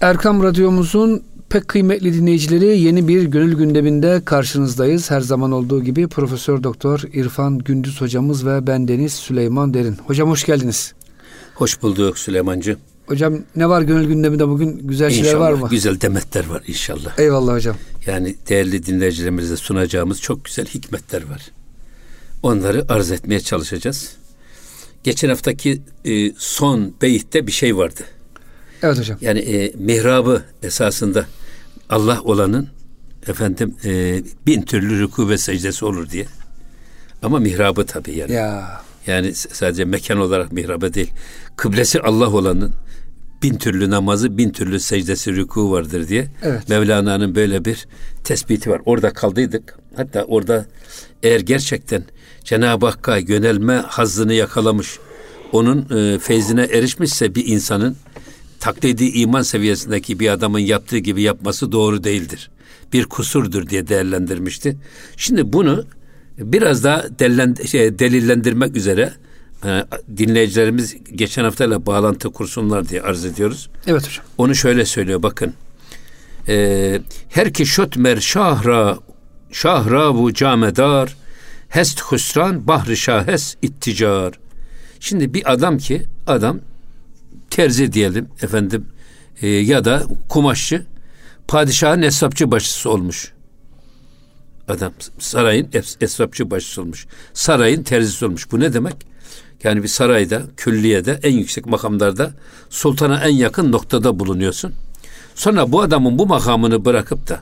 Erkam Radyomuzun pek kıymetli dinleyicileri yeni bir gönül gündeminde karşınızdayız. Her zaman olduğu gibi Profesör Doktor İrfan Gündüz hocamız ve ben Deniz Süleyman Derin. Hocam hoş geldiniz. Hoş bulduk Süleymancı. Hocam ne var gönül gündeminde bugün güzel inşallah, şeyler var mı? Güzel demetler var inşallah. Eyvallah hocam. Yani değerli dinleyicilerimize sunacağımız çok güzel hikmetler var. Onları arz etmeye çalışacağız. Geçen haftaki e, son beyitte bir şey vardı. Evet hocam. Yani e, mihrabı esasında Allah olanın efendim e, bin türlü rükû ve secdesi olur diye. Ama mihrabı tabii yani. Ya. Yani sadece mekan olarak mihrabı değil. Kıblesi Allah olanın bin türlü namazı, bin türlü secdesi, rükû vardır diye. Evet. Mevlana'nın böyle bir tespiti var. Orada kaldıydık. Hatta orada eğer gerçekten Cenab-ı Hakk'a yönelme hazzını yakalamış, onun e, feyzine erişmişse bir insanın taklidi iman seviyesindeki bir adamın yaptığı gibi yapması doğru değildir. Bir kusurdur diye değerlendirmişti. Şimdi bunu biraz daha şey, delillendirmek üzere e, dinleyicilerimiz geçen haftayla bağlantı kursunlar diye arz ediyoruz. Evet hocam. Onu şöyle söylüyor bakın. E, her ki şötmer şahra şahra bu camedar hest husran bahri şahes itticar. Şimdi bir adam ki adam terzi diyelim efendim e, ya da kumaşçı padişahın hesapçı başısı olmuş. Adam sarayın esrapçı başısı olmuş. Sarayın terzisi olmuş. Bu ne demek? Yani bir sarayda, külliyede, en yüksek makamlarda sultana en yakın noktada bulunuyorsun. Sonra bu adamın bu makamını bırakıp da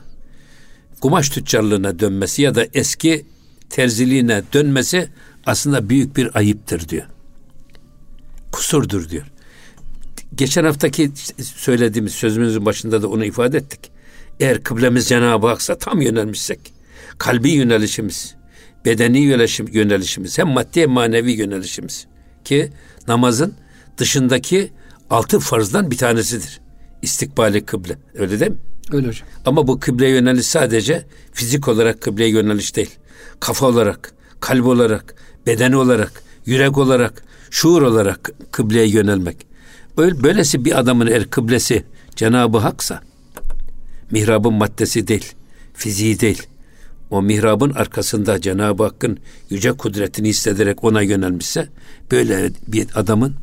kumaş tüccarlığına dönmesi ya da eski terziliğine dönmesi aslında büyük bir ayıptır diyor. Kusurdur diyor. Geçen haftaki söylediğimiz sözümüzün başında da onu ifade ettik. Eğer kıblemiz Cenab-ı Hak'sa tam yönelmişsek, kalbi yönelişimiz, bedeni yönelişim, yönelişimiz, hem maddi hem manevi yönelişimiz ki namazın dışındaki altı farzdan bir tanesidir. İstikbali kıble. Öyle değil mi? Öyle hocam. Ama bu kıble yöneliş sadece fizik olarak kıbleye yöneliş değil. Kafa olarak, kalp olarak, beden olarak, yürek olarak, şuur olarak kıbleye yönelmek. Böyle, böylesi bir adamın eğer kıblesi Cenab-ı Hak'sa mihrabın maddesi değil, fiziği değil. O mihrabın arkasında Cenab-ı Hakk'ın yüce kudretini hissederek ona yönelmişse böyle bir adamın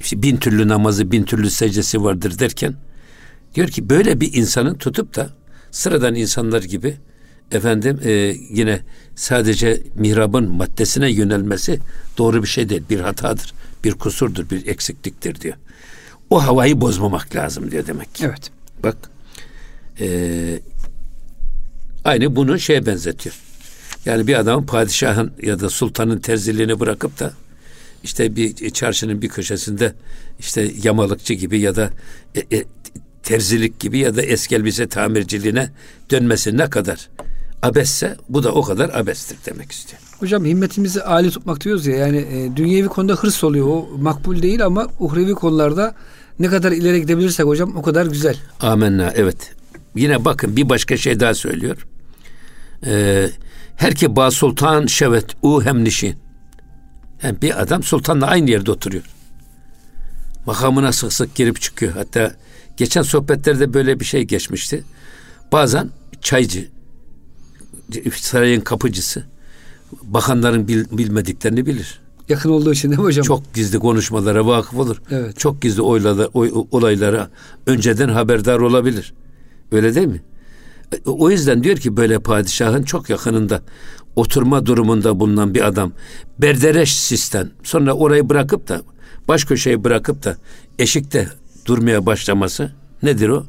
işte bin türlü namazı, bin türlü secdesi vardır derken diyor ki böyle bir insanın tutup da sıradan insanlar gibi efendim e, yine sadece mihrabın maddesine yönelmesi doğru bir şey değil, bir hatadır, bir kusurdur, bir eksikliktir diyor. O havayı bozmamak lazım diyor demek ki. Evet. Bak e, aynı bunu şeye benzetiyor. Yani bir adam padişahın ya da sultanın terziliğini bırakıp da işte bir çarşının bir köşesinde işte yamalıkçı gibi ya da e, e, terzilik gibi ya da eski elbise tamirciliğine dönmesi ne kadar abesse bu da o kadar abestir demek istiyor. Hocam himmetimizi âli tutmak diyoruz ya yani e, dünyevi konuda hırs oluyor o makbul değil ama uhrevi konularda ne kadar ileri gidebilirsek hocam o kadar güzel. Amenna evet. Yine bakın bir başka şey daha söylüyor. Ee, her ba sultan şevet u hem nişin. Yani bir adam sultanla aynı yerde oturuyor. Makamına sık sık girip çıkıyor. Hatta geçen sohbetlerde böyle bir şey geçmişti. Bazen çaycı, sarayın kapıcısı, bakanların bil, bilmediklerini bilir. Yakın olduğu için değil mi hocam? Çok gizli konuşmalara vakıf olur. Evet. Çok gizli oylara, oy, olaylara önceden haberdar olabilir. Öyle değil mi? O yüzden diyor ki böyle padişahın çok yakınında oturma durumunda bulunan bir adam berdereş sistem sonra orayı bırakıp da baş köşeyi bırakıp da eşikte durmaya başlaması nedir o?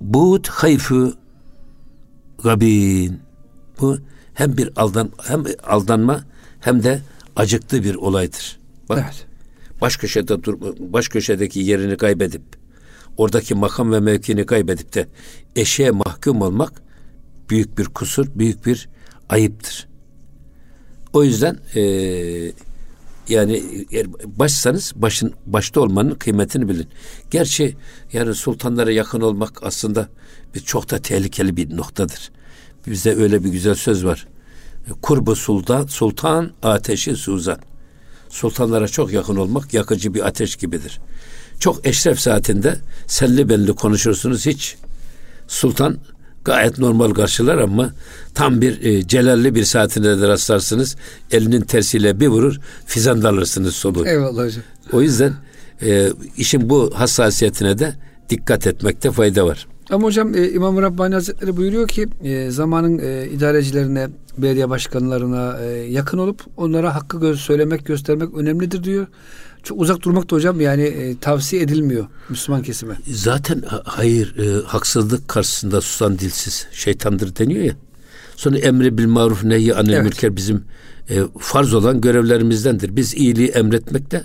Buğut hayfı gabin. Bu hem bir aldan hem aldanma hem de acıklı bir olaydır. Bak. Evet. Baş köşede dur baş köşedeki yerini kaybedip oradaki makam ve mevkini kaybedip de eşeğe mahkum olmak büyük bir kusur, büyük bir ayıptır. O yüzden e, yani eğer başsanız başın başta olmanın kıymetini bilin. Gerçi yani sultanlara yakın olmak aslında bir çok da tehlikeli bir noktadır. Bizde öyle bir güzel söz var. Kurbu sultan, sultan ateşi suzan. Sultanlara çok yakın olmak yakıcı bir ateş gibidir. Çok eşref saatinde selli belli konuşursunuz hiç. Sultan gayet normal karşılar ama tam bir e, celalli bir saatinde de rastlarsınız. Elinin tersiyle bir vurur fizan alırsınız soluğu. Eyvallah hocam. O yüzden e, işin bu hassasiyetine de dikkat etmekte fayda var. Ama hocam e, İmam Rabbani Hazretleri buyuruyor ki e, zamanın e, idarecilerine, belediye başkanlarına e, yakın olup onlara hakkı göz söylemek, göstermek önemlidir diyor. Çok uzak durmak da hocam yani e, tavsiye edilmiyor Müslüman kesime. Zaten hayır e, haksızlık karşısında susan dilsiz şeytandır deniyor ya. Sonra emri bil maruf nehi anil evet. mülker bizim e, farz olan görevlerimizdendir. Biz iyiliği emretmekle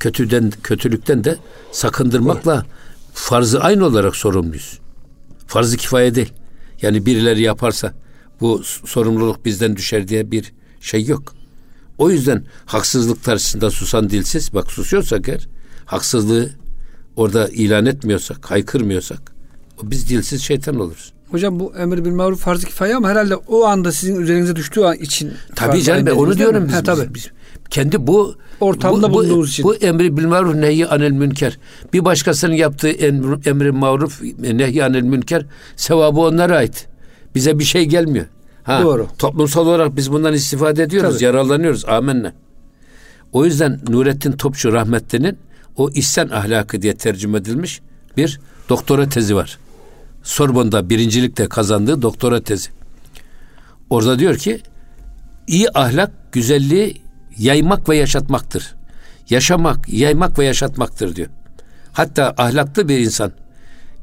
kötüden kötülükten de sakındırmakla farzı aynı olarak sorumluyuz. Farzı kifaye değil. Yani birileri yaparsa bu sorumluluk bizden düşer diye bir şey yok. O yüzden haksızlık karşısında susan dilsiz, bak susuyorsak eğer, haksızlığı orada ilan etmiyorsak, haykırmıyorsak, o biz dilsiz şeytan oluruz. Hocam bu emir bil maruf farz-ı kifaye ama herhalde o anda sizin üzerinize düştüğü an için Tabii canım ben onu diyorum biz, ha, tabii. biz, kendi bu ortamda bu, bulunduğumuz için. Bu emri bil maruf nehi anil münker. Bir başkasının yaptığı emri, emri maruf nehi anil münker sevabı onlara ait. Bize bir şey gelmiyor. Ha, Doğru. Toplumsal olarak biz bundan istifade ediyoruz, Tabii. yararlanıyoruz. Amenna. O yüzden Nurettin Topçu rahmetlinin o ihsan ahlakı diye tercüme edilmiş bir doktora tezi var. Sorbon'da birincilikte kazandığı doktora tezi. Orada diyor ki iyi ahlak güzelliği yaymak ve yaşatmaktır. Yaşamak, yaymak ve yaşatmaktır diyor. Hatta ahlaklı bir insan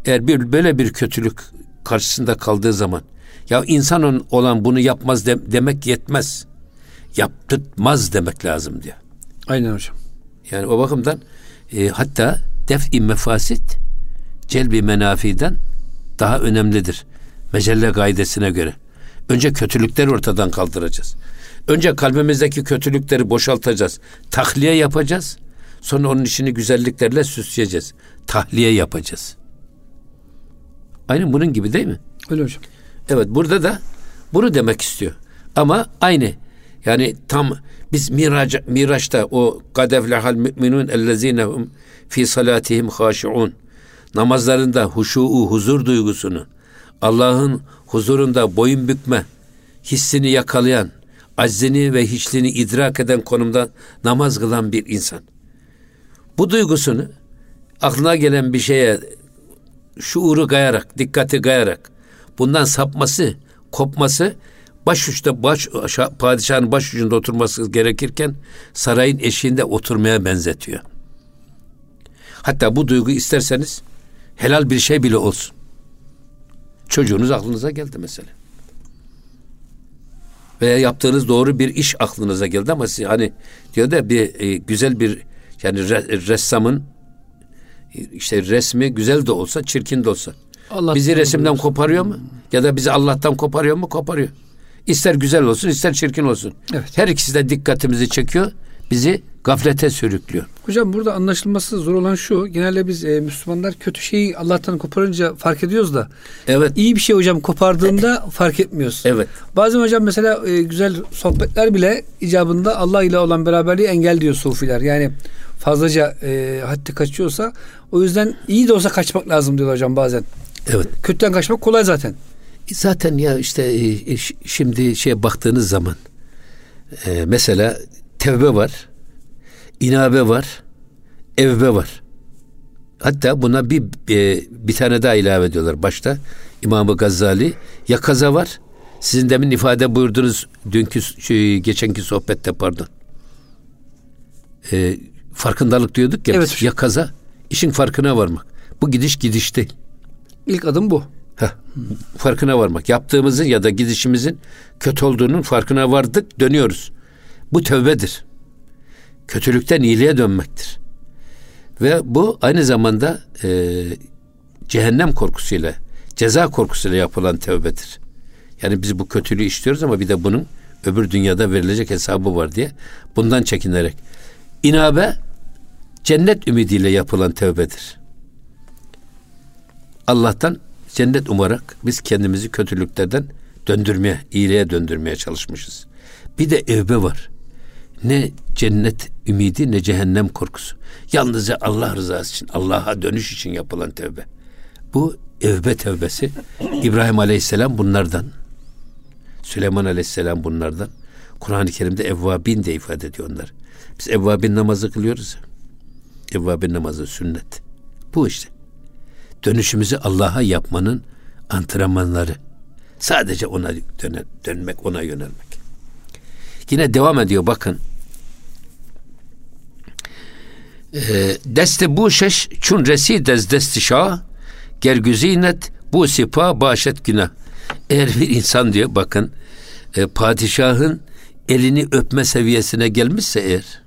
eğer bir böyle bir kötülük karşısında kaldığı zaman ya insan olan bunu yapmaz de, demek yetmez. Yaptırtmaz demek lazım diyor. Aynen hocam. Yani o bakımdan e, hatta def-i mefasit celbi menafiden daha önemlidir. Mecelle gaidesine göre. Önce kötülükleri ortadan kaldıracağız. Önce kalbimizdeki kötülükleri boşaltacağız. Tahliye yapacağız. Sonra onun işini güzelliklerle süsleyeceğiz. Tahliye yapacağız. Aynı bunun gibi değil mi? Öyle hocam. Evet burada da bunu demek istiyor. Ama aynı. Yani tam biz Miraç, Miraç'ta o kadevlehal müminun ellezinehum fi salatihim haşiun namazlarında huşuu, huzur duygusunu Allah'ın huzurunda boyun bükme hissini yakalayan, aczini ve hiçliğini idrak eden konumda namaz kılan bir insan. Bu duygusunu aklına gelen bir şeye şuuru gayarak, dikkati gayarak bundan sapması, kopması başuçta baş padişahın başucunda oturması gerekirken sarayın eşiğinde oturmaya benzetiyor. Hatta bu duygu isterseniz helal bir şey bile olsun. Çocuğunuz aklınıza geldi mesela. Veya yaptığınız doğru bir iş aklınıza geldi ama siz hani diyor da bir e, güzel bir yani re, ressamın e, işte resmi güzel de olsa çirkin de olsa Allah bizi resimden olsun. koparıyor mu? Ya da bizi Allah'tan koparıyor mu? Koparıyor. İster güzel olsun, ister çirkin olsun. Evet. Her ikisi de dikkatimizi çekiyor. Bizi gaflete sürüklüyor. Hocam burada anlaşılması zor olan şu. Genelde biz e, Müslümanlar kötü şeyi Allah'tan koparınca fark ediyoruz da. Evet. İyi bir şey hocam kopardığında fark etmiyoruz. Evet. Bazen hocam mesela e, güzel sohbetler bile icabında Allah ile olan beraberliği engel diyor sufiler. Yani fazlaca e, haddi kaçıyorsa o yüzden iyi de olsa kaçmak lazım diyor hocam bazen. Evet. Kötüden kaçmak kolay zaten. Zaten ya işte e, şimdi şeye baktığınız zaman e, mesela tevbe var, inabe var, evbe var. Hatta buna bir e, bir tane daha ilave ediyorlar başta. İmam-ı Gazali ya kaza var. Sizin demin ifade buyurdunuz dünkü şey, geçenki sohbette pardon. E, farkındalık diyorduk ya evet. ya kaza işin farkına varmak. Bu gidiş gidiş değil. İlk adım bu. Heh, farkına varmak. Yaptığımızın ya da gidişimizin kötü olduğunun farkına vardık, dönüyoruz. Bu tövbedir. Kötülükten iyiliğe dönmektir. Ve bu aynı zamanda e, cehennem korkusuyla, ceza korkusuyla yapılan tövbedir. Yani biz bu kötülüğü işliyoruz ama bir de bunun öbür dünyada verilecek hesabı var diye bundan çekinerek. İnabe cennet ümidiyle yapılan tövbedir. Allah'tan cennet umarak biz kendimizi kötülüklerden döndürmeye, iyiliğe döndürmeye çalışmışız. Bir de evbe var. Ne cennet ümidi ne cehennem korkusu. Yalnızca Allah rızası için, Allah'a dönüş için yapılan tevbe. Bu evbe tevbesi. İbrahim Aleyhisselam bunlardan. Süleyman Aleyhisselam bunlardan. Kur'an-ı Kerim'de evvabin de ifade ediyor onlar. Biz evvabin namazı kılıyoruz. Evvabin namazı sünnet. Bu işte. Dönüşümüzü Allah'a yapmanın antrenmanları. Sadece ona dönmek, ona yönelmek. Yine devam ediyor bakın. Ee, deste bu şeş çun resi dez desti şah gergüzinet bu sipa başet günah. Eğer bir insan diyor bakın e, padişahın elini öpme seviyesine gelmişse eğer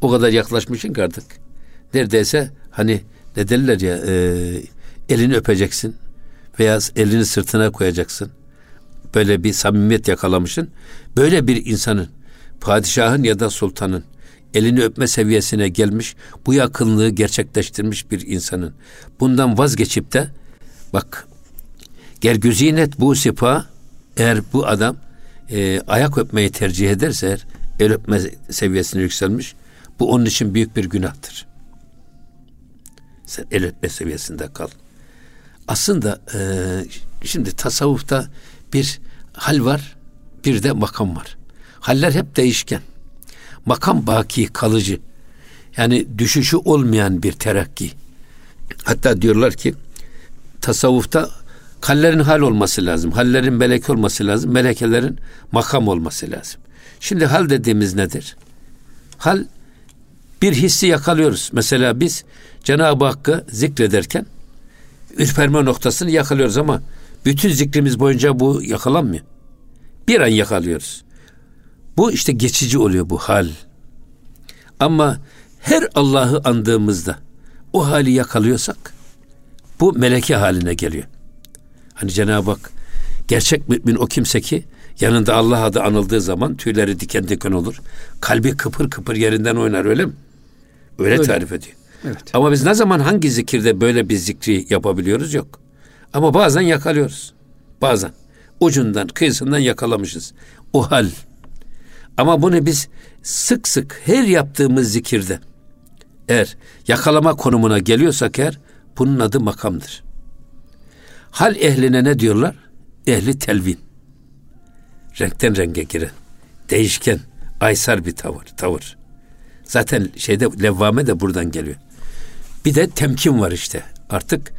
o kadar yaklaşmışsın ki artık neredeyse hani ne derler ya e, elini öpeceksin veya elini sırtına koyacaksın. Böyle bir samimiyet yakalamışsın. Böyle bir insanın padişahın ya da sultanın elini öpme seviyesine gelmiş, bu yakınlığı gerçekleştirmiş bir insanın bundan vazgeçip de bak gergüzinet bu sipa eğer bu adam e, ayak öpmeyi tercih ederse eğer el öpme seviyesine yükselmiş bu onun için büyük bir günahtır. Sen el öpme seviyesinde kal. Aslında e, şimdi tasavvufta bir hal var, bir de makam var. Haller hep değişken. Makam baki, kalıcı. Yani düşüşü olmayan bir terakki. Hatta diyorlar ki tasavvufta hallerin hal olması lazım. Hallerin melek olması lazım. Melekelerin makam olması lazım. Şimdi hal dediğimiz nedir? Hal bir hissi yakalıyoruz. Mesela biz Cenab-ı Hakk'ı zikrederken ürperme noktasını yakalıyoruz ama bütün zikrimiz boyunca bu yakalanmıyor. Bir an yakalıyoruz. Bu işte geçici oluyor bu hal. Ama her Allah'ı andığımızda o hali yakalıyorsak bu meleke haline geliyor. Hani Cenab-ı Hak gerçek mümin o kimse ki yanında Allah adı anıldığı zaman tüyleri diken diken olur. Kalbi kıpır kıpır yerinden oynar öyle mi? Öyle, öyle. tarif ediyor. Evet. Ama biz ne zaman hangi zikirde böyle bir zikri yapabiliyoruz yok. Ama bazen yakalıyoruz. Bazen. Ucundan, kıyısından yakalamışız. O hal. Ama bunu biz sık sık her yaptığımız zikirde eğer yakalama konumuna geliyorsak eğer bunun adı makamdır. Hal ehline ne diyorlar? Ehli telvin. Renkten renge giren, değişken, aysar bir tavır, tavır. Zaten şeyde levvame de buradan geliyor. Bir de temkin var işte. Artık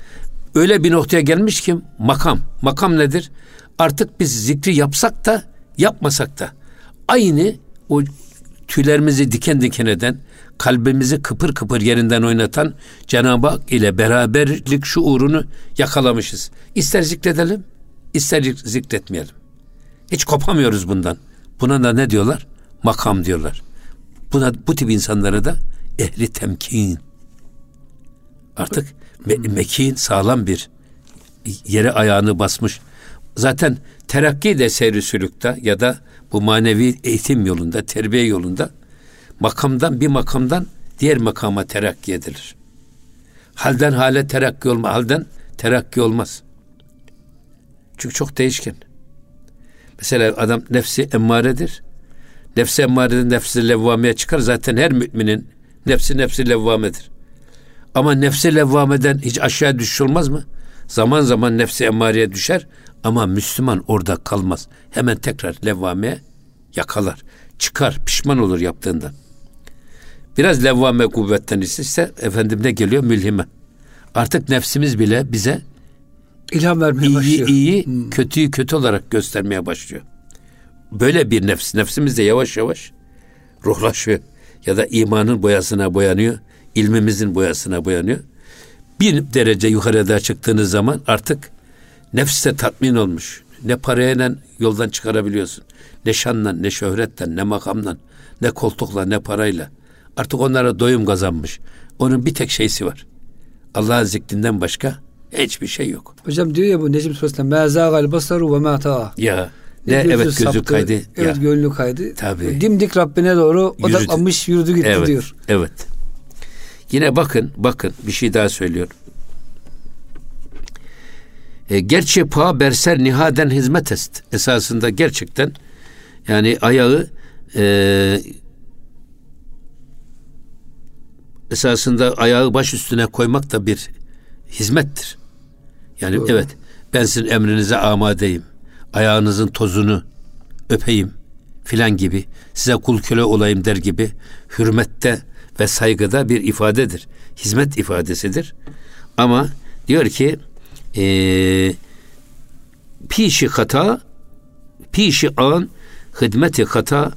öyle bir noktaya gelmiş ki makam. Makam nedir? Artık biz zikri yapsak da yapmasak da aynı o tüylerimizi diken diken eden, kalbimizi kıpır kıpır yerinden oynatan Cenab-ı Hak ile beraberlik şuurunu yakalamışız. İster zikredelim, ister zikretmeyelim. Hiç kopamıyoruz bundan. Buna da ne diyorlar? Makam diyorlar. Buna bu tip insanlara da ehli temkin. Artık me- mekin sağlam bir yere ayağını basmış. Zaten terakki de seyri sülükte ya da bu manevi eğitim yolunda, terbiye yolunda makamdan bir makamdan diğer makama terakki edilir. Halden hale terakki olma, halden terakki olmaz. Çünkü çok değişken. Mesela adam nefsi emmaredir. Nefsi emmareden nefsi levvameye çıkar. Zaten her müminin nefsi nefsi levvamedir. Ama nefsi levvameden hiç aşağı düşüş olmaz mı? Zaman zaman nefsi emmareye düşer ama Müslüman orada kalmaz. Hemen tekrar levvameye yakalar. Çıkar, pişman olur yaptığından. Biraz levvame kuvvetten ise efendim ne geliyor? Mülhime. Artık nefsimiz bile bize ilham vermeye iyi, başlıyor. İyi, hmm. kötüyü kötü olarak göstermeye başlıyor. Böyle bir nefs, nefsimiz de yavaş yavaş ruhlaşıyor. Ya da imanın boyasına boyanıyor, ilmimizin boyasına boyanıyor. Bir derece yukarıda çıktığınız zaman artık nefste tatmin olmuş. Ne parayla yoldan çıkarabiliyorsun. Ne şanla, ne şöhretle, ne makamla, ne koltukla, ne parayla. Artık onlara doyum kazanmış. Onun bir tek şeysi var. Allah'ın zikrinden başka hiçbir şey yok. Hocam diyor ya bu Necim Suresinde mezâgal basaru ve mâ Ya ne gözü evet gözü saptı, kaydı. Evet ya. gönlü kaydı. Tabii. Dimdik Rabbine doğru odaklanmış yürüdü gitti evet, diyor. Evet. Yine bakın bakın bir şey daha söylüyorum. E, gerçi pa berser nihaden hizmet est. Esasında gerçekten yani ayağı e, esasında ayağı baş üstüne koymak da bir hizmettir. Yani Doğru. evet ben sizin emrinize amadeyim. Ayağınızın tozunu öpeyim filan gibi size kul köle olayım der gibi hürmette ve saygıda bir ifadedir. Hizmet ifadesidir. Ama diyor ki e, pişi hata pişi an hizmeti hata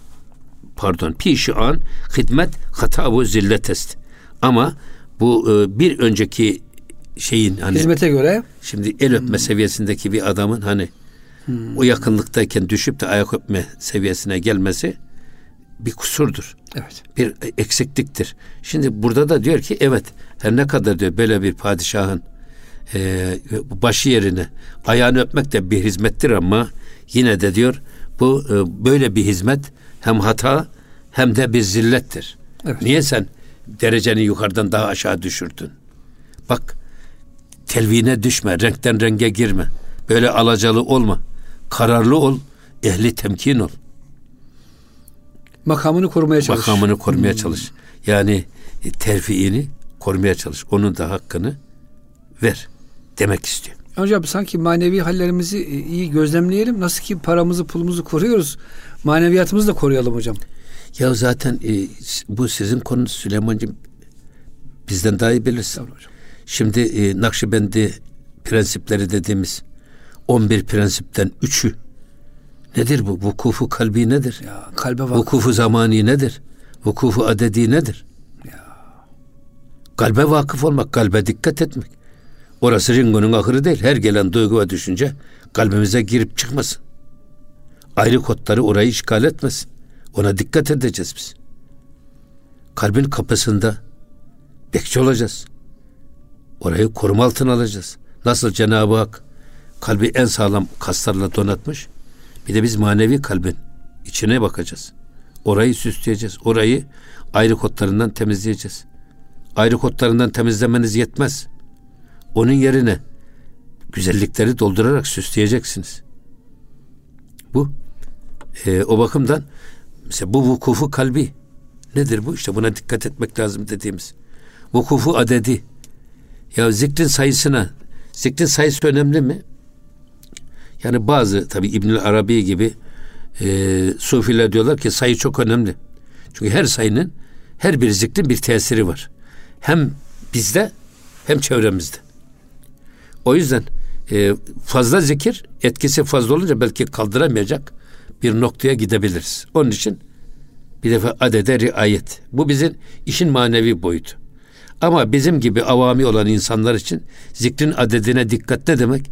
pardon pişi an hizmet hata bu zilletest. Ama bu e, bir önceki şeyin hani hizmete göre şimdi el öpme hmm. seviyesindeki bir adamın hani hmm. o yakınlıktayken düşüp de ayak öpme seviyesine gelmesi bir kusurdur. Evet. Bir eksikliktir. Şimdi burada da diyor ki evet her ne kadar diyor böyle bir padişahın e, başı yerine ayağını öpmek de bir hizmettir ama yine de diyor bu e, böyle bir hizmet hem hata hem de bir zillettir. Evet. Niye sen dereceni yukarıdan daha aşağı düşürdün? Bak telvine düşme, renkten renge girme. Böyle alacalı olma. Kararlı ol, ehli temkin ol. Makamını korumaya çalış. Makamını korumaya hmm. çalış. Yani e, terfiini korumaya çalış. Onun da hakkını ver demek istiyor. Hocam sanki manevi hallerimizi e, iyi gözlemleyelim. Nasıl ki paramızı pulumuzu koruyoruz. Maneviyatımızı da koruyalım hocam. Ya zaten e, bu sizin konunuz Süleyman'cığım bizden daha iyi bilirsin. Tamam hocam. Şimdi e, Nakşibendi prensipleri dediğimiz 11 prensipten 3'ü nedir bu? Vukufu kalbi nedir? Ya, kalbe vakıf. Vukufu zamani nedir? Vukufu adedi nedir? Ya. Kalbe vakıf olmak, kalbe dikkat etmek. Orası ringonun ahırı değil. Her gelen duygu ve düşünce kalbimize girip çıkmasın. Ayrı kodları orayı işgal etmesin. Ona dikkat edeceğiz biz. Kalbin kapısında bekçi olacağız. Orayı koruma altına alacağız. Nasıl Cenab-ı Hak kalbi en sağlam kaslarla donatmış. Bir de biz manevi kalbin içine bakacağız. Orayı süsleyeceğiz. Orayı ayrı kodlarından temizleyeceğiz. Ayrı kodlarından temizlemeniz yetmez. Onun yerine güzellikleri doldurarak süsleyeceksiniz. Bu e, o bakımdan mesela bu vukufu kalbi nedir bu? İşte buna dikkat etmek lazım dediğimiz. Vukufu adedi. Ya zikrin sayısına, zikrin sayısı önemli mi? Yani bazı tabi İbnül Arabi gibi e, sufiler diyorlar ki sayı çok önemli. Çünkü her sayının her bir zikrin bir tesiri var. Hem bizde hem çevremizde. O yüzden e, fazla zikir etkisi fazla olunca belki kaldıramayacak bir noktaya gidebiliriz. Onun için bir defa adede riayet. Bu bizim işin manevi boyutu. Ama bizim gibi avami olan insanlar için zikrin adedine dikkat ne demek?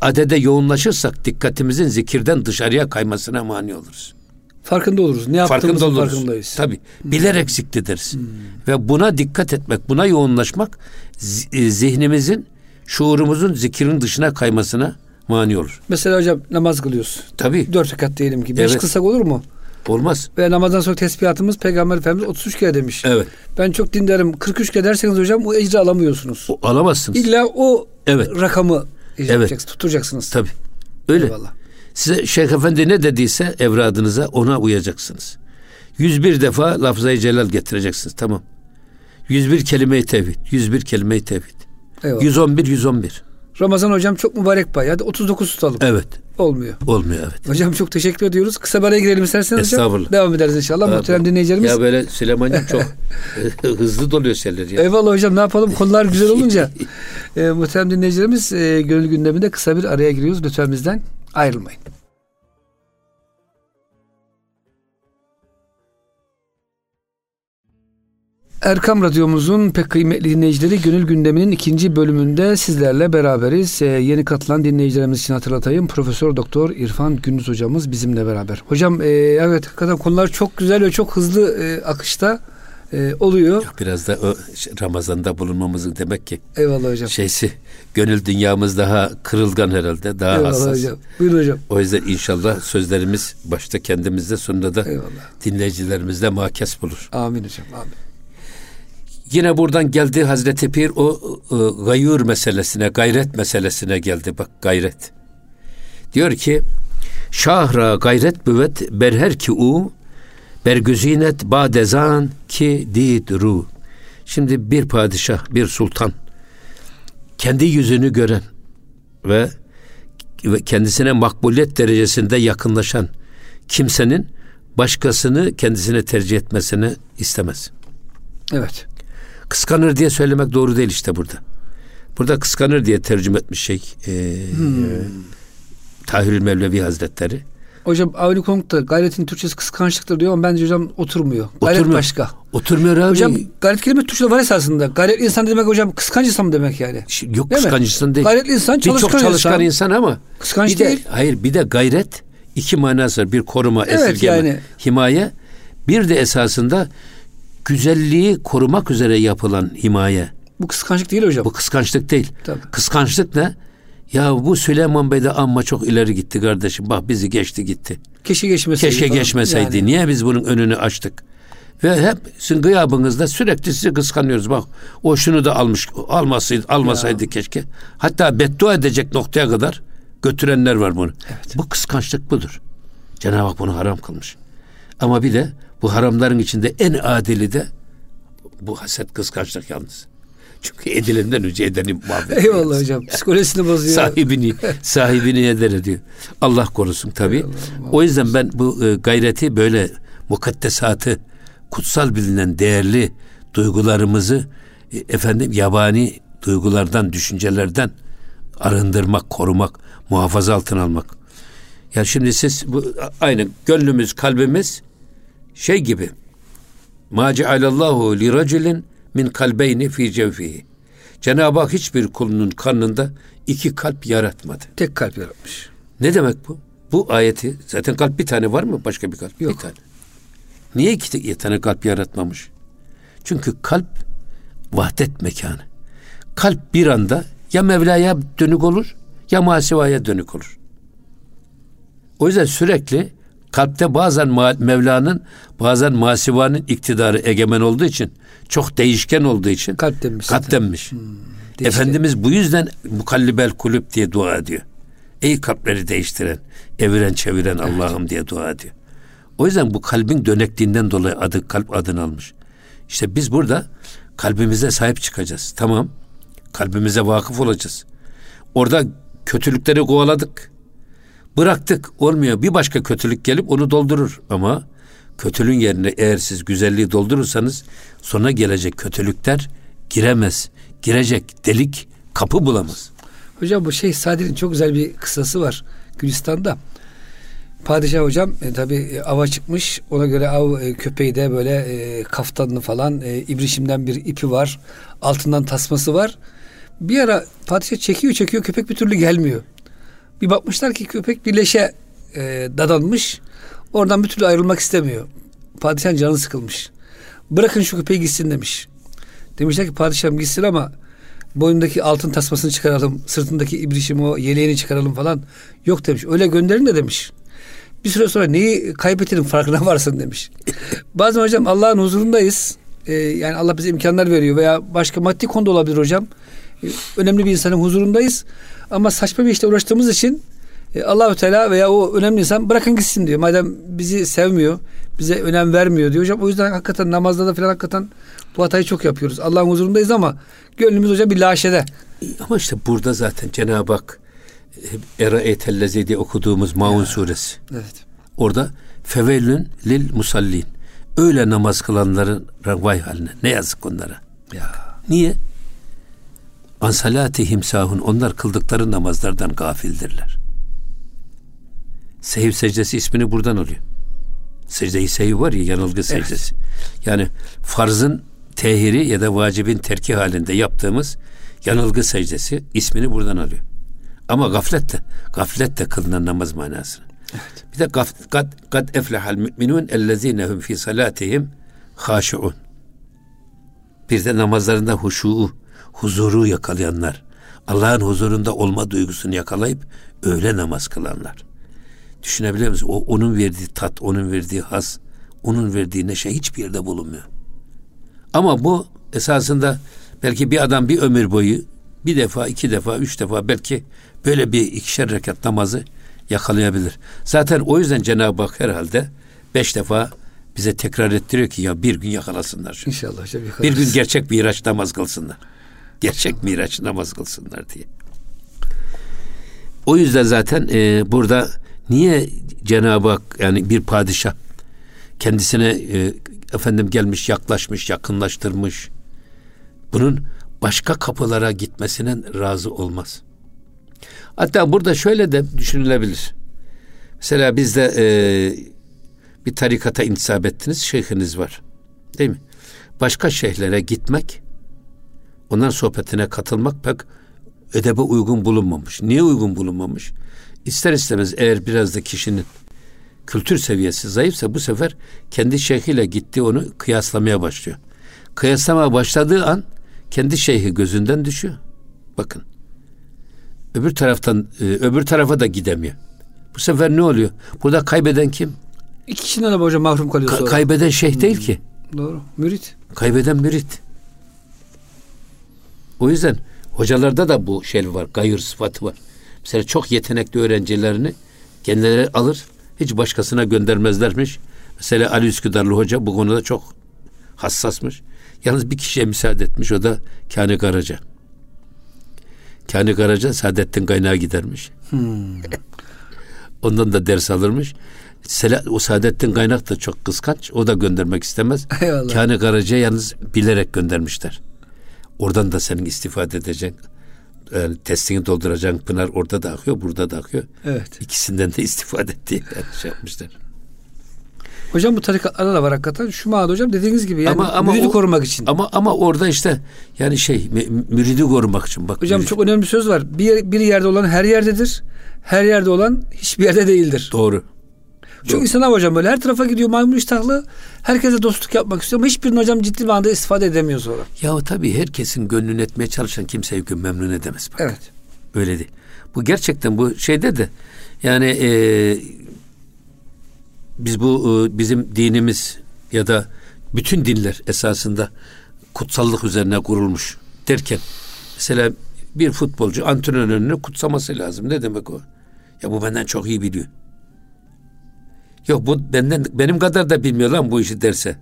Adede yoğunlaşırsak dikkatimizin zikirden dışarıya kaymasına mani oluruz. Farkında oluruz. Ne yaptığımızın farkında oluruz. farkındayız. Tabii. Bilerek zikrederiz. Hmm. Ve buna dikkat etmek, buna yoğunlaşmak e, zihnimizin şuurumuzun zikirin dışına kaymasına mani olur. Mesela hocam namaz kılıyoruz. Tabii. Dört rekat diyelim ki. Beş evet. kılsak olur mu? Olmaz. Ve namazdan sonra tesbihatımız Peygamber Efendimiz 33 kere demiş. Evet. Ben çok dinlerim. 43 kere derseniz hocam o ecri alamıyorsunuz. O, alamazsınız. İlla o evet. rakamı evet. tutturacaksınız. Tabii. Öyle. Eyvallah. Size Şeyh Efendi ne dediyse evradınıza ona uyacaksınız. 101 defa lafzayı celal getireceksiniz. Tamam. 101 kelime-i tevhid. 101 kelime-i tevhid. Eyvallah. 111 111. Ramazan hocam çok mübarek bay. Hadi 39 tutalım. Evet. Olmuyor. Olmuyor evet. Hocam çok teşekkür ediyoruz. Kısa bir araya girelim isterseniz Estağfurullah. hocam. Devam ederiz inşallah. Abi, Muhterem dinleyicilerimiz. Ya böyle Süleyman'cığım çok hızlı doluyor şeyler ya. Eyvallah hocam ne yapalım konular güzel olunca. e, muhterem dinleyicilerimiz e, gönül gündeminde kısa bir araya giriyoruz. Lütfen bizden ayrılmayın. Erkam Radyomuzun pek kıymetli dinleyicileri Gönül Gündemi'nin ikinci bölümünde sizlerle beraberiz. Ee, yeni katılan dinleyicilerimiz için hatırlatayım. Profesör Doktor İrfan Gündüz hocamız bizimle beraber. Hocam e, evet hakikaten konular çok güzel ve çok hızlı e, akışta e, oluyor. Biraz da o Ramazan'da bulunmamızın demek ki. Eyvallah hocam. Şeysi gönül dünyamız daha kırılgan herhalde. Daha Eyvallah hassas. hocam. Buyurun hocam. O yüzden inşallah sözlerimiz başta kendimizde sonra da Eyvallah. dinleyicilerimizde makes bulur. Amin hocam. Amin. Yine buradan geldi Hazreti Pir o e, gayur meselesine, gayret meselesine geldi. Bak gayret. Diyor ki Şahra gayret büvet berher ki u Bergüzinet badezan ki didru. Şimdi bir padişah, bir sultan kendi yüzünü gören ve kendisine makbuliyet derecesinde yakınlaşan kimsenin başkasını kendisine tercih etmesini istemez. Evet. Kıskanır diye söylemek doğru değil işte burada. Burada kıskanır diye tercüme etmiş şey e, hmm. Tahirül Mevlevi Hazretleri. Hocam Avni Konuk da gayretin Türkçesi kıskançlıktır diyor ama bence hocam oturmuyor. Gayret oturmuyor. başka. Oturmuyor abi. Hocam gayret kelime Türkçe'de var esasında. Gayret insan demek hocam kıskanç insan demek yani. Yok değil kıskanç insan değil. Gayretli insan çalışkan, çok çalışkan insan. insan ama. Kıskanç bir değil. De, hayır bir de gayret iki manası var. Bir koruma, evet, esirgeme, yani. himaye. Bir de esasında güzelliği korumak üzere yapılan himaye. Bu kıskançlık değil hocam. Bu kıskançlık değil. Tabii. Kıskançlık ne? Ya bu Süleyman Bey de amma çok ileri gitti kardeşim. Bak bizi geçti gitti. Keşke geçmeseydi. Keşke falan. geçmeseydi. Yani. Niye biz bunun önünü açtık? Ve hep sizin gıyabınızda sürekli sizi kıskanıyoruz. Bak o şunu da almış almasaydı almasaydı ya. keşke. Hatta beddua edecek noktaya kadar götürenler var bunu. Evet. Bu kıskançlık budur. Cenab-ı Hak bunu haram kılmış. Ama bir de bu haramların içinde en adili de bu haset kıskançlık yalnız. Çünkü edilenden önce edeni muhabbet. Eyvallah hocam. Psikolojisini bozuyor. sahibini sahibini eder ediyor. Allah korusun tabi. O yüzden ben bu e, gayreti böyle mukaddesatı kutsal bilinen değerli duygularımızı e, efendim yabani duygulardan, düşüncelerden arındırmak, korumak, muhafaza altına almak. Ya şimdi siz bu aynı gönlümüz, kalbimiz şey gibi. Ma cealallahu li raculin min kalbeyni fi cevfihi. Cenab-ı Hak hiçbir kulunun karnında iki kalp yaratmadı. Tek kalp yaratmış. Ne demek bu? Bu ayeti zaten kalp bir tane var mı? Başka bir kalp? Yok. Bir tane. Niye iki tane kalp yaratmamış? Çünkü kalp vahdet mekanı. Kalp bir anda ya Mevla'ya dönük olur ya masivaya dönük olur. O yüzden sürekli kalpte bazen Mevla'nın bazen masivanın iktidarı egemen olduğu için çok değişken olduğu için kalp denmiş. Kalp denmiş. Hmm, Efendimiz bu yüzden mukallibel kulüp diye dua ediyor. Ey kalpleri değiştiren, eviren çeviren evet. Allah'ım diye dua ediyor. O yüzden bu kalbin dönekliğinden dolayı adı kalp adını almış. İşte biz burada kalbimize sahip çıkacağız. Tamam. Kalbimize vakıf olacağız. Orada kötülükleri kovaladık. Bıraktık. Olmuyor. Bir başka kötülük gelip onu doldurur. Ama kötülüğün yerine eğer siz güzelliği doldurursanız sonra gelecek kötülükler giremez. Girecek delik kapı bulamaz. Hocam bu şey Sadi'nin çok güzel bir kısası var Gülistan'da. Padişah hocam e, tabi e, ava çıkmış. Ona göre av e, köpeği de böyle e, kaftanlı falan e, ibrişimden bir ipi var. Altından tasması var. Bir ara padişah çekiyor çekiyor köpek bir türlü gelmiyor. Bir bakmışlar ki köpek bir leşe e, dadanmış. Oradan bir türlü ayrılmak istemiyor. Padişahın canı sıkılmış. Bırakın şu köpeği gitsin demiş. Demişler ki padişahım gitsin ama boynundaki altın tasmasını çıkaralım, sırtındaki ibrişimi o yeleğini çıkaralım falan. Yok demiş. Öyle gönderin de demiş. Bir süre sonra neyi kaybettiğinin farkına varsın demiş. Bazen hocam Allah'ın huzurundayız. Ee, yani Allah bize imkanlar veriyor veya başka maddi konuda olabilir hocam. Ee, önemli bir insanın huzurundayız. Ama saçma bir işte uğraştığımız için e, Allahü Teala veya o önemli insan bırakın gitsin diyor. Madem bizi sevmiyor, bize önem vermiyor diyor hocam. O yüzden hakikaten namazda da falan hakikaten bu hatayı çok yapıyoruz. Allah'ın huzurundayız ama gönlümüz hocam bir laşede. Ama işte burada zaten Cenab-ı Hak Era etellezi diye okuduğumuz Maun ya. suresi. Evet. Orada fevellün lil musallin. Öyle namaz kılanların vay haline. Ne yazık onlara. Ya. Niye? Ansalatihim sahun. Onlar kıldıkları namazlardan gafildirler. Sehiv secdesi ismini buradan alıyor. Secde-i sehiv var ya yanılgı secdesi. Evet. Yani farzın tehiri ya da vacibin terki halinde yaptığımız yanılgı secdesi ismini buradan alıyor. Ama gaflet de, gaflet de kılınan namaz manasını. Evet. Bir de gaf, kad, kad eflehal müminun ellezinehum fi salatihim haşiun. Bir de namazlarında huşu, huzuru yakalayanlar. Allah'ın huzurunda olma duygusunu yakalayıp öyle namaz kılanlar. Düşünebiliyor musun? O, onun verdiği tat, onun verdiği haz, onun verdiği neşe hiçbir yerde bulunmuyor. Ama bu esasında belki bir adam bir ömür boyu bir defa, iki defa, üç defa belki böyle bir ikişer rekat namazı yakalayabilir. Zaten o yüzden Cenab-ı Hak herhalde beş defa bize tekrar ettiriyor ki ya bir gün yakalasınlar şunu. İnşallah hocam Bir gün gerçek miraç namaz kılsınlar. Gerçek miraç namaz kılsınlar diye. O yüzden zaten e, burada niye Cenab-ı Hak yani bir padişah kendisine e, efendim gelmiş yaklaşmış yakınlaştırmış bunun başka kapılara gitmesine razı olmaz. Hatta burada şöyle de düşünülebilir. Mesela bizde e, bir tarikata intisap ettiniz, şeyhiniz var. Değil mi? Başka şeyhlere gitmek, onların sohbetine katılmak pek edebe uygun bulunmamış. Niye uygun bulunmamış? İster istemez eğer biraz da kişinin kültür seviyesi zayıfsa bu sefer kendi şeyhiyle gitti onu kıyaslamaya başlıyor. Kıyaslamaya başladığı an kendi şeyhi gözünden düşüyor. Bakın. Öbür taraftan e, öbür tarafa da gidemiyor. Bu sefer ne oluyor? Burada kaybeden kim? İki kişiden de hocam mahrum kalıyor Ka- sonra. kaybeden şeyh değil ki. Doğru. Mürit. Kaybeden mürit. O yüzden hocalarda da bu şey var. Gayır sıfatı var. Mesela çok yetenekli öğrencilerini kendileri alır. Hiç başkasına göndermezlermiş. Mesela Ali Üsküdarlı Hoca bu konuda çok hassasmış. Yalnız bir kişiye müsaade etmiş. O da Kani Karaca. Kani Karaca Saadettin Kaynağı gidermiş. Ondan da ders alırmış. Sela, o Saadettin Kaynak da çok kıskanç. O da göndermek istemez. Eyvallah. Kani Karaca yalnız bilerek göndermişler. Oradan da senin istifade edeceksin. Yani testini dolduracaksın. Pınar orada da akıyor, burada da akıyor. Evet. İkisinden de istifade ettiği yani şey yapmışlar. Hocam bu tarikatlarda da var hakikaten. Şu manada hocam dediğiniz gibi yani Ama- ama müridi o- korumak için. Ama ama orada işte yani şey mü- müridi korumak için bak. Hocam mürid- çok önemli bir söz var. Bir, bir yerde olan her yerdedir. Her yerde olan hiçbir yerde değildir. doğru. Çünkü Doğru. insan hocam böyle her tarafa gidiyor maymun iştahlı. Herkese dostluk yapmak istiyor ama hiçbirini hocam ciddi bir anda istifade edemiyor sonra. Ya tabii herkesin gönlünü etmeye çalışan kimseyi gün memnun edemez. Bak. Evet. Öyle değil. Bu gerçekten bu şeyde de yani e, biz bu e, bizim dinimiz ya da bütün dinler esasında kutsallık üzerine kurulmuş derken mesela bir futbolcu antrenörünü kutsaması lazım. Ne demek o? Ya bu benden çok iyi biliyor. Yok bu benden benim kadar da bilmiyor lan bu işi derse.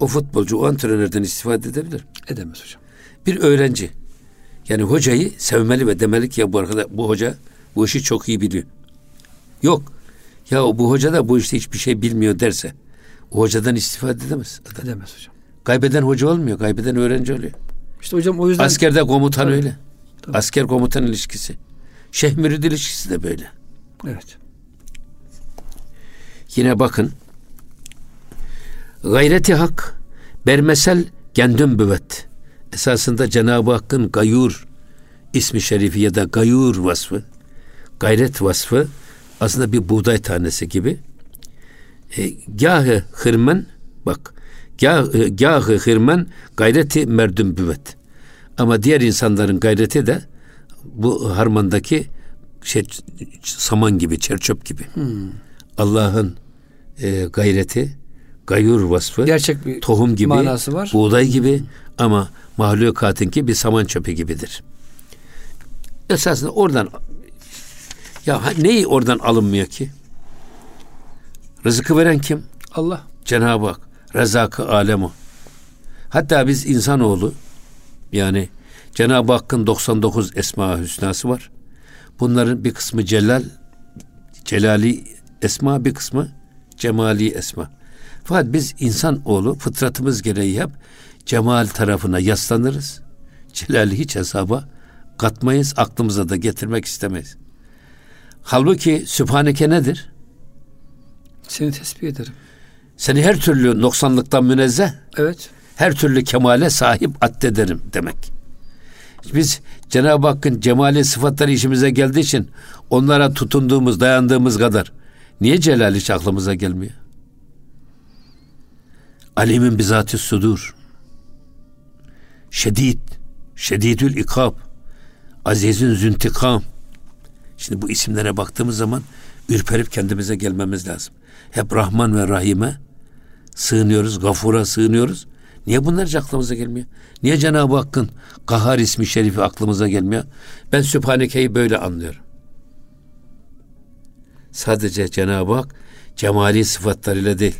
O futbolcu o antrenörden istifade edebilir. Edemez hocam. Bir öğrenci yani hocayı sevmeli ve demeli ki ya bu arkadaş bu hoca bu işi çok iyi biliyor. Yok. Ya bu hoca da bu işte hiçbir şey bilmiyor derse o hocadan istifade edemez. adam. Edemez hocam. Kaybeden hoca olmuyor. Kaybeden öğrenci oluyor. İşte hocam o yüzden Askerde komutan Tabii. öyle. Tabii. Asker komutan ilişkisi. Şeyh mürid ilişkisi de böyle. evet. Yine bakın. Gayreti hak bermesel gendüm büvet. Esasında Cenab-ı Hakk'ın gayur ismi şerifi ya da gayur vasfı, gayret vasfı aslında bir buğday tanesi gibi. E, gâhı hırmen bak gâhı, e, gâhı hırmen gayreti merdüm büvet. Ama diğer insanların gayreti de bu harmandaki şey, saman gibi, çerçöp gibi. Allah'ın e, gayreti, gayur vasfı, Gerçek bir tohum gibi, manası var. buğday gibi ama mahlukatınki bir saman çöpü gibidir. Esasında oradan ya neyi oradan alınmıyor ki? Rızkı veren kim? Allah. Cenab-ı Hak. Rezakı alemu. Hatta biz insanoğlu yani Cenab-ı Hakk'ın 99 esma hüsnası var. Bunların bir kısmı celal, celali esma, bir kısmı cemali esma. Fakat biz insanoğlu fıtratımız gereği hep cemal tarafına yaslanırız. Celali hiç hesaba katmayız, aklımıza da getirmek istemeyiz. Halbuki Sübhaneke nedir? Seni tesbih ederim. Seni her türlü noksanlıktan münezzeh, Evet. her türlü kemale sahip addederim demek. Biz Cenab-ı Hakk'ın cemali sıfatları işimize geldiği için onlara tutunduğumuz, dayandığımız kadar niye celal hiç aklımıza gelmiyor? Alimin bizatü sudur. Şedid, şedidül ikab, azizün züntikam. Şimdi bu isimlere baktığımız zaman ürperip kendimize gelmemiz lazım. Hep Rahman ve Rahim'e sığınıyoruz, gafura sığınıyoruz. Niye bunlar aklımıza gelmiyor? Niye Cenab-ı Hakk'ın Kahar ismi şerifi aklımıza gelmiyor? Ben Sübhaneke'yi böyle anlıyorum. Sadece Cenab-ı Hak cemali sıfatlarıyla değil.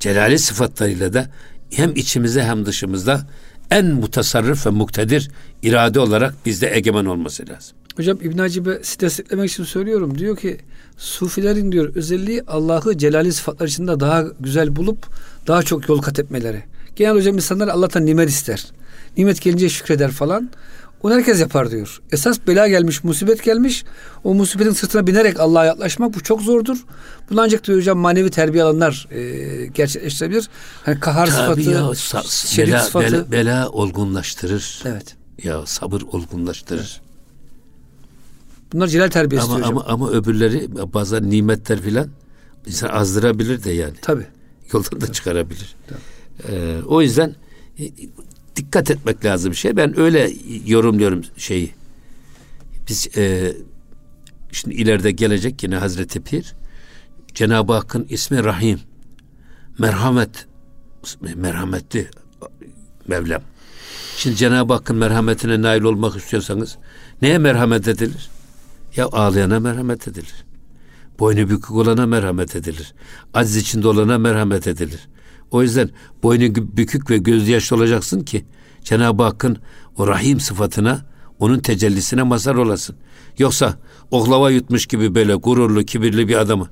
celali sıfatlarıyla da hem içimizde hem dışımızda en mutasarrıf ve muktedir irade olarak bizde egemen olması lazım. Hocam İbn Hacib'e desteklemek için söylüyorum. Diyor ki Sufilerin diyor özelliği Allah'ı celali sıfatlar içinde daha güzel bulup daha çok yol kat etmeleri. Genel hocam insanlar Allah'tan nimet ister. Nimet gelince şükreder falan. Onu herkes yapar diyor. Esas bela gelmiş, musibet gelmiş. O musibetin sırtına binerek Allah'a yaklaşmak bu çok zordur. Bunu ancak diyor hocam manevi terbiye alanlar e, gerçekleştirebilir. Hani kahar Tabii sıfatı, ya, sa- şerif bela, sıfatı. bela, bela olgunlaştırır. Evet. Ya sabır olgunlaştırır. Bunlar celal terbiyesi Ama ama ama öbürleri bazen nimetler filan insan azdırabilir de yani. Tabii. Yoldan da çıkarabilir. Ee, o yüzden e, dikkat etmek lazım bir şey. Ben öyle yorumluyorum şeyi. Biz e, şimdi ileride gelecek yine Hazreti Pir. Cenab-ı Hakk'ın ismi Rahim. Merhamet. Merhametli Mevlam. Şimdi Cenab-ı Hakk'ın merhametine nail olmak istiyorsanız neye merhamet edilir? Ya ağlayana merhamet edilir. Boynu bükük olana merhamet edilir. Aciz içinde olana merhamet edilir. O yüzden boynu bükük ve gözü yaşlı olacaksın ki Cenab-ı Hakk'ın o rahim sıfatına, onun tecellisine mazhar olasın. Yoksa oklava yutmuş gibi böyle gururlu, kibirli bir adamı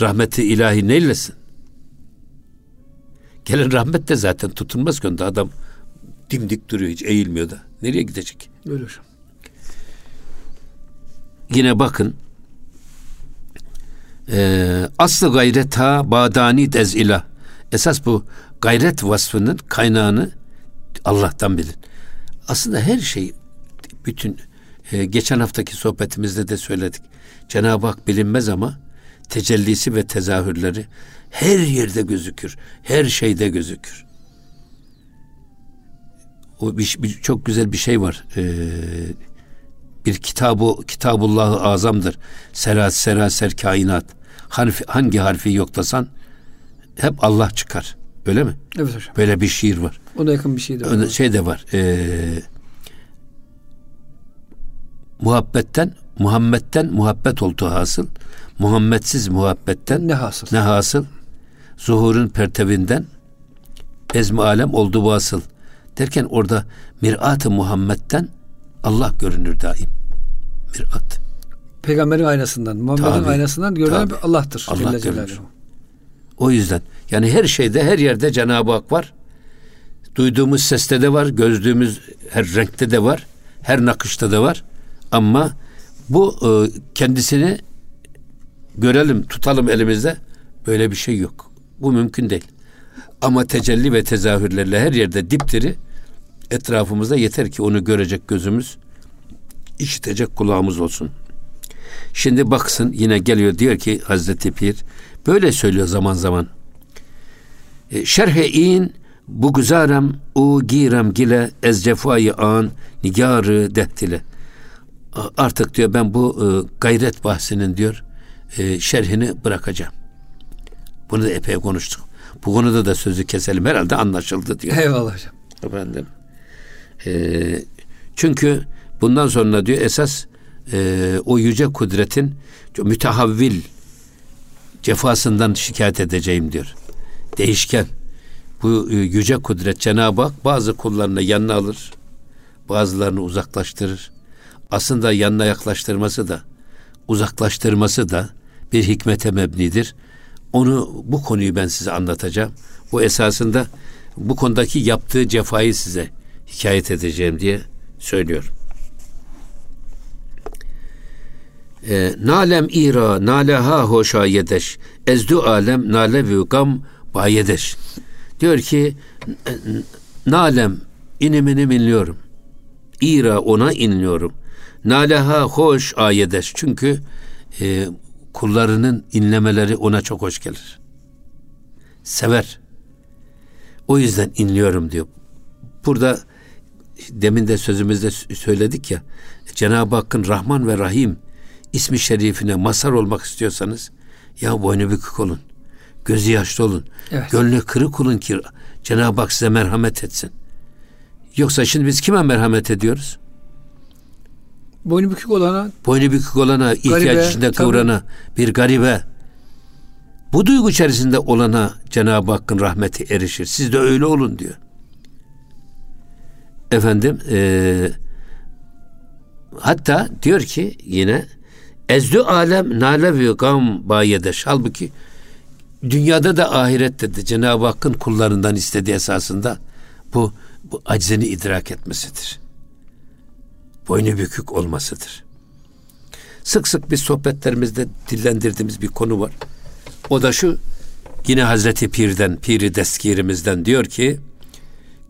rahmeti ilahi neylesin? Gelen rahmet de zaten tutunmaz onda adam dimdik duruyor hiç eğilmiyor da. Nereye gidecek? Öyle hocam. Yine bakın e, aslı gayret ha badani dez ilah. Esas bu gayret vasfının kaynağını Allah'tan bilin. Aslında her şey bütün e, geçen haftaki sohbetimizde de söyledik. Cenab-ı Hak bilinmez ama tecellisi ve tezahürleri her yerde gözükür. Her şeyde gözükür. O bir, bir çok güzel bir şey var. Ee, bir kitabı Kitabullah-ı Azam'dır. Serat seraser kainat. Harfi, hangi harfi yoklasan hep Allah çıkar. Öyle mi? Evet hocam. Böyle bir şiir var. Ona yakın bir şey de var. Öyle şey de var. Ee, muhabbetten Muhammed'den muhabbet oldu hasıl. Muhammedsiz muhabbetten Ne hasıl? ne hasıl? Zuhurun pertevinden ezmi alem oldu vasıl. Derken orada mirat-ı Muhammed'den Allah görünür daim. Mirat. Peygamberin aynasından, Muhammed'in Tabii, aynasından görünen tabii. Allah'tır. Allah görünür. O yüzden yani her şeyde her yerde Cenab-ı Hak var. Duyduğumuz seste de var, gördüğümüz her renkte de var, her nakışta da var. Ama bu e, kendisini görelim, tutalım elimizde böyle bir şey yok. Bu mümkün değil. Ama tecelli ve tezahürlerle her yerde dipdiri etrafımızda yeter ki onu görecek gözümüz, işitecek kulağımız olsun. Şimdi baksın yine geliyor diyor ki Hazreti Pir böyle söylüyor zaman zaman. E, Şerhe in bu güzarem u girem gile ez cefayı an nigarı dehtile. A- Artık diyor ben bu e, gayret bahsinin diyor e, şerhini bırakacağım. Bunu da epey konuştuk. Bu konuda da sözü keselim herhalde anlaşıldı diyor. Eyvallah hocam. Efendim. Ee, çünkü bundan sonra diyor esas e, o yüce kudretin mütehavvil cefasından şikayet edeceğim diyor. Değişken. Bu e, yüce kudret Cenab-ı Hak bazı kullarını yanına alır. Bazılarını uzaklaştırır. Aslında yanına yaklaştırması da uzaklaştırması da bir hikmete mebnidir. Onu bu konuyu ben size anlatacağım. Bu esasında bu konudaki yaptığı cefayı size hikayet edeceğim diye söylüyor. E, nalem ira naleha hoşa yedeş ezdu alem nale ve gam bayedeş. Diyor ki nalem inimini inliyorum. İra ona inliyorum. Naleha hoş ayedeş. Çünkü e, kullarının inlemeleri ona çok hoş gelir. Sever. O yüzden inliyorum diyor. Burada demin de sözümüzde söyledik ya Cenab-ı Hakk'ın Rahman ve Rahim ismi şerifine mazhar olmak istiyorsanız ya boynu bükük olun. Gözü yaşlı olun. Evet. Gönlü kırık olun ki Cenab-ı Hak size merhamet etsin. Yoksa şimdi biz kime merhamet ediyoruz? Boynu bükük olana Boynu bükük olana, ihtiyaç Garibe, içinde tabii. kıvrana, bir garibe. Bu duygu içerisinde olana Cenab-ı Hakk'ın rahmeti erişir. Siz de öyle olun diyor. Efendim e, hatta diyor ki yine ezdü alem nale ve gam bayedeş. Halbuki dünyada da ahirette de Cenab-ı Hakk'ın kullarından istediği esasında bu, bu aczini idrak etmesidir. Boynu bükük olmasıdır. Sık sık biz sohbetlerimizde dillendirdiğimiz bir konu var. O da şu, yine Hazreti Pir'den, Piri Deskirimizden diyor ki,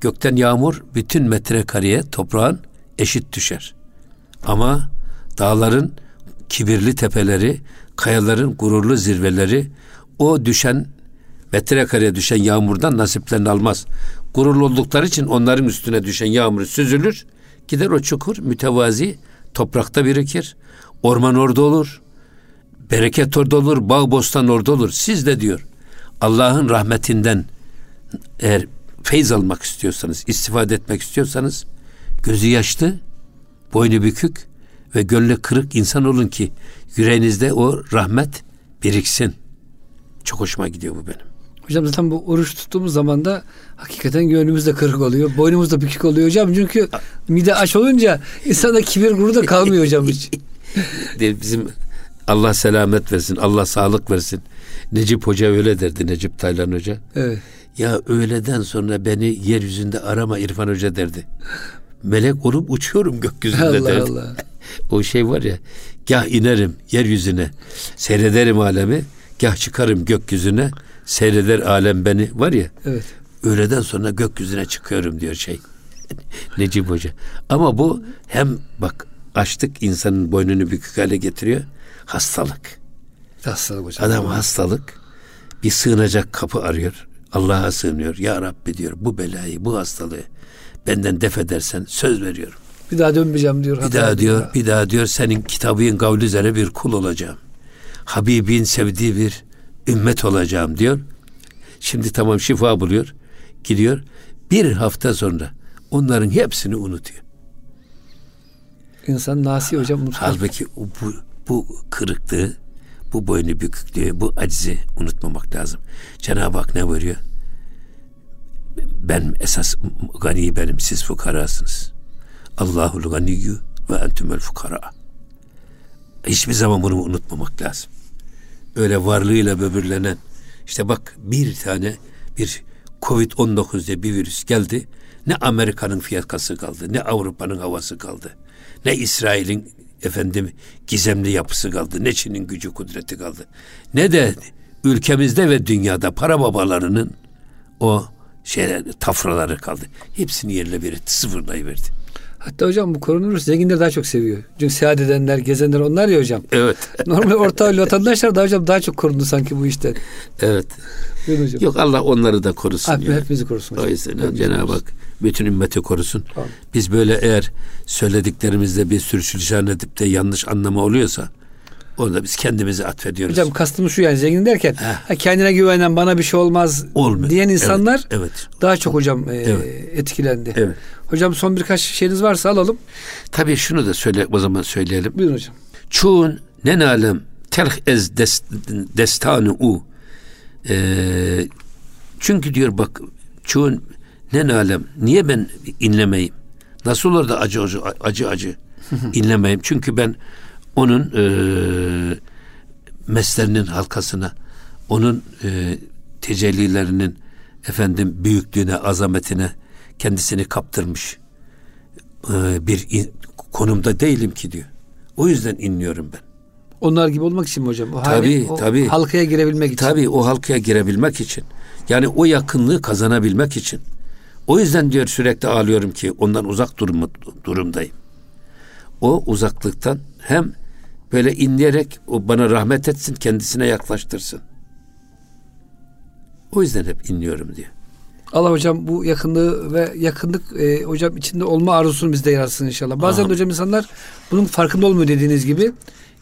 gökten yağmur bütün metrekareye toprağın eşit düşer. Ama dağların kibirli tepeleri, kayaların gururlu zirveleri o düşen metrekareye düşen yağmurdan nasiplerini almaz. Gururlu oldukları için onların üstüne düşen yağmur süzülür. Gider o çukur mütevazi toprakta birikir. Orman orada olur. Bereket orada olur. Bağ bostan orada olur. Siz de diyor Allah'ın rahmetinden eğer feyz almak istiyorsanız, istifade etmek istiyorsanız gözü yaşlı, boynu bükük ve gönlü kırık insan olun ki yüreğinizde o rahmet biriksin. Çok hoşuma gidiyor bu benim. Hocam zaten bu oruç tuttuğumuz zaman da hakikaten gönlümüz de kırık oluyor. Boynumuz da bükük oluyor hocam. Çünkü mide aç olunca insanda kibir gurur da kalmıyor hocam hiç. Bizim Allah selamet versin, Allah sağlık versin. Necip Hoca öyle derdi, Necip Taylan Hoca. Evet. Ya öğleden sonra beni yeryüzünde arama İrfan Hoca derdi. Melek olup uçuyorum gökyüzünde Allah derdi. Allah. O şey var ya, gah inerim yeryüzüne, seyrederim alemi, gah çıkarım gökyüzüne, seyreder alem beni var ya. Evet. Öğleden sonra gökyüzüne çıkıyorum diyor şey. Necip Hoca. Ama bu hem bak açlık insanın boynunu bükük hale getiriyor. Hastalık. Hastalık hocam. Adam hastalık bir sığınacak kapı arıyor. Allah'a sığınıyor. Ya Rabbi diyor bu belayı, bu hastalığı benden def edersen söz veriyorum. Bir daha dönmeyeceğim diyor. Bir daha diyor, bir daha diyor senin kitabın kavli üzere bir kul olacağım. Habibin sevdiği bir ümmet olacağım diyor. Şimdi tamam şifa buluyor. Gidiyor. Bir hafta sonra onların hepsini unutuyor. İnsan nasi hocam. unutmaz. Halbuki bu, bu kırıklığı, bu boynu büküklüğü, bu acizi unutmamak lazım. Cenab-ı Hak ne buyuruyor? Ben esas gani benim, siz fukarasınız. Allahul ganiyyu ve entümel fukara. Hiçbir zaman bunu unutmamak lazım. Öyle varlığıyla böbürlenen, işte bak bir tane bir Covid-19 diye bir virüs geldi. Ne Amerika'nın fiyakası kaldı, ne Avrupa'nın havası kaldı. Ne İsrail'in efendim gizemli yapısı kaldı, ne Çin'in gücü kudreti kaldı. Ne de ülkemizde ve dünyada para babalarının o şeyler, tafraları kaldı. Hepsini yerle bir etti, sıfırlayıverdi. Hatta hocam bu koronavirüs zenginler daha çok seviyor. Çünkü seyahat edenler, gezenler onlar ya hocam. Evet, Normal orta vatandaşlar da hocam daha çok korundu sanki bu işten. evet. Buyurun hocam. Yok Allah onları da korusun. Abi, ya. hepimizi korusun hocam. O yüzden Cenab-ı. Hak bütün ümmeti korusun. Amin. Biz böyle eğer söylediklerimizde bir sürçülisan edip de yanlış anlama oluyorsa onu da biz kendimize atfediyoruz. Hocam kastımız şu yani zengin derken ha, kendine güvenen bana bir şey olmaz Olmuyor. diyen Evet, insanlar evet. daha çok hocam e, Evet. etkilendi. Evet. Hocam son birkaç şeyiniz varsa alalım. Tabii şunu da söyle o zaman söyleyelim. Buyurun hocam. Çoğun ne nalem telh ez dest, destanı u. Ee, çünkü diyor bak çoğun ne nalem niye ben inlemeyim? Nasıl olur da acı acı acı acı inlemeyim? Çünkü ben onun e, meslerinin halkasına, onun e, tecellilerinin efendim büyüklüğüne, azametine kendisini kaptırmış e, bir in- konumda değilim ki diyor. O yüzden inliyorum ben. Onlar gibi olmak için mi hocam? O Tabii, hali- o tabii. Halkaya girebilmek için. Tabii o halkaya girebilmek için. Yani o yakınlığı kazanabilmek için. O yüzden diyor sürekli ağlıyorum ki ondan uzak durum, durumdayım. O uzaklıktan hem böyle inleyerek o bana rahmet etsin, kendisine yaklaştırsın. O yüzden hep inliyorum diyor. Allah hocam bu yakınlığı ve yakınlık e, hocam içinde olma arzusunu bizde yaratsın inşallah. Bazen Amin. hocam insanlar bunun farkında olmuyor dediğiniz gibi.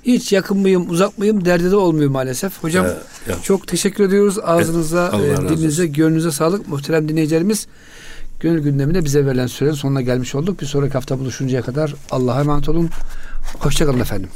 Hiç yakın mıyım, uzak mıyım derdi de olmuyor maalesef. Hocam Evet, evet. çok teşekkür ediyoruz. Ağzınıza, Allah e, dilinize, gönlünüze sağlık. Muhterem dinleyicilerimiz gönül gündemine bize verilen sürenin sonuna gelmiş olduk. Bir sonraki hafta buluşuncaya kadar Allah'a emanet olun. Hoşçakalın efendim.